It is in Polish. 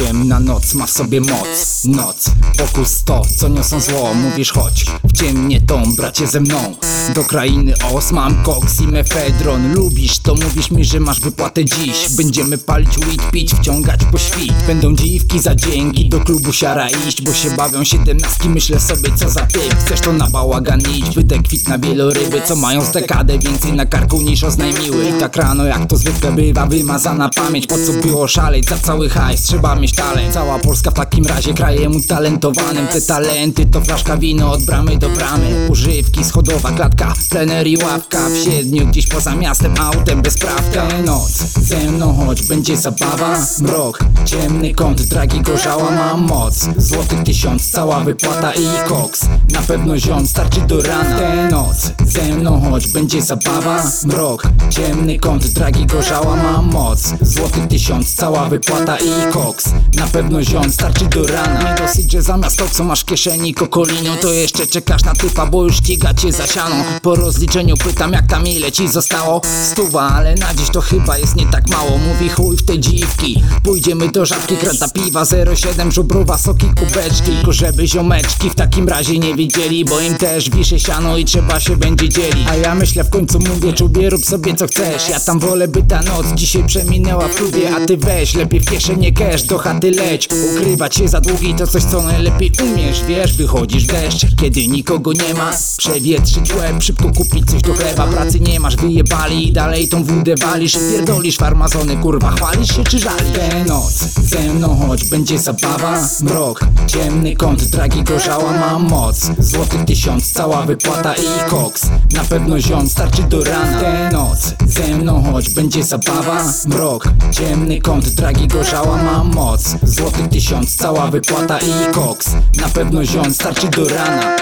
Ciemna noc ma w sobie moc. Noc, pokus to, co niosą zło. Mówisz chodź, w ciemnie tą, bracie ze mną. Do krainy os mam koks i mefedron. Lubisz to, mówisz mi, że masz wypłatę dziś. Będziemy palić weed, pić, wciągać po świt. Będą dziwki za dzięki, do klubu siara iść Bo się bawią siedemnastki, myślę sobie co za typ. Chcesz to na bałagan iść, wydek kwit na wieloryby Co mają z dekadę więcej na karku niż oznajmiły. I tak rano jak to zwykle bywa, wymazana pamięć. Po co było szaleć, za cały hajs? Trzeba mieć Cała Polska w takim razie krajem utalentowanym Te talenty to flaszka wino od bramy do bramy. Używki, schodowa klatka, plener i ławka. W siedmiu gdzieś poza miastem, autem bez prawka. Noc ze mną choć będzie zabawa. Mrok, ciemny kąt, dragi gorzała mam moc. Złotych tysiąc, cała wypłata i koks. Na pewno ziom starczy do rana. Tę noc ze mną choć będzie zabawa. Mrok, ciemny kąt, dragi gorzała mam moc. Złotych tysiąc, cała wypłata i koks Na pewno ziom starczy do rana. Nie dosyć, że zamiast to co masz w kieszeni kokolinią To jeszcze czekasz na typa, bo już ściga cię za sianą Po rozliczeniu pytam jak tam ile ci zostało? Stuwa, ale na dziś to chyba jest nie tak mało. Mówi chuj w te dziwki. Pójdziemy do żabki, krata piwa 07 Żubrowa, soki, kubeczki. Tylko żeby ziomeczki w takim razie nie wiedzieli Bo im też wisze siano i trzeba się będzie dzielić. A ja myślę w końcu mówię, czubie rób sobie co chcesz. Ja tam wolę by ta noc dzisiaj przeminęła w klubie A ty weź, lepiej w kieszenie cash, do chaty leć. Ukrywać się za długi to coś co najlepiej umiesz. Wiesz, wychodzisz deszcz, kiedy nikogo nie ma. Przewietrzyć łeb, szybko kupić coś do chleba. Pracy nie masz, wyjebali i dalej tą wódę walisz. Pierdolisz farmazony, kurwa, chwalisz się czy żalisz? Tę noc ze mną choć będzie zabawa. Mrok, ciemny kąt, dragi gorzała mam moc. Złotych tysiąc, cała wypłata i koks. Na pewno ziom starczy do rana. Tę noc ze mną choć będzie zabawa. Mrok, ciemny kąt, dragi gorzała mam moc Złotych tysiąc, cała wypłata i koks. Na pewno ziom starczy do rana